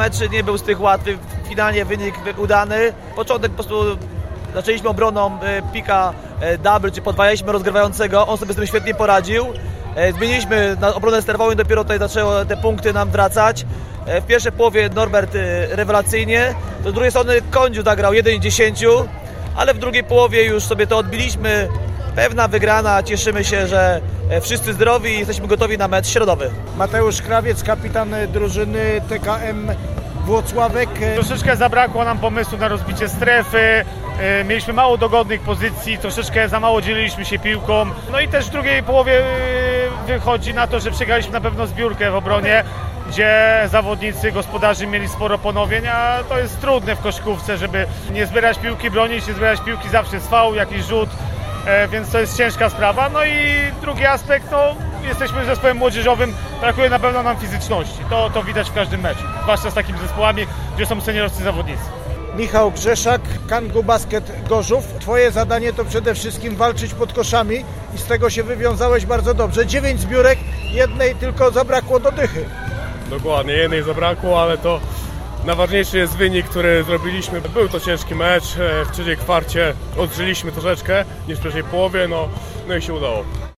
Mecz nie był z tych łatwych, finalnie wynik udany. Początek po prostu zaczęliśmy obroną e, pika e, double, czy podwajaliśmy rozgrywającego, on sobie z tym świetnie poradził. E, Zmieniliśmy na obronę sterową i dopiero tutaj zaczęły te punkty nam wracać. W pierwszej połowie Norbert rewelacyjnie, do drugiej strony Kądziu zagrał 1-10, ale w drugiej połowie już sobie to odbiliśmy. Pewna wygrana, cieszymy się, że e, wszyscy zdrowi i jesteśmy gotowi na mecz środowy. Mateusz Krawiec, kapitan drużyny TKM Włocławek. Troszeczkę zabrakło nam pomysłu na rozbicie strefy, e, mieliśmy mało dogodnych pozycji, troszeczkę za mało dzieliliśmy się piłką. No i też w drugiej połowie e, wychodzi na to, że przegraliśmy na pewno zbiórkę w obronie, gdzie zawodnicy, gospodarzy mieli sporo ponowień, a to jest trudne w koszykówce, żeby nie zbierać piłki, bronić, nie zbierać piłki, zawsze jest faul, jakiś rzut, więc to jest ciężka sprawa. No i drugi aspekt, no jesteśmy zespołem młodzieżowym, brakuje na pewno nam fizyczności. To, to widać w każdym meczu, zwłaszcza z takimi zespołami, gdzie są seniorowcy zawodnicy. Michał Grzeszak, Kangu Basket Gorzów. Twoje zadanie to przede wszystkim walczyć pod koszami i z tego się wywiązałeś bardzo dobrze. Dziewięć zbiórek, jednej tylko zabrakło do dychy. Dokładnie, jednej zabrakło, ale to najważniejszy jest wynik, który zrobiliśmy. Był to ciężki mecz, e, w trzeciej kwarcie odżyliśmy troszeczkę niż w pierwszej połowie, no, no i się udało.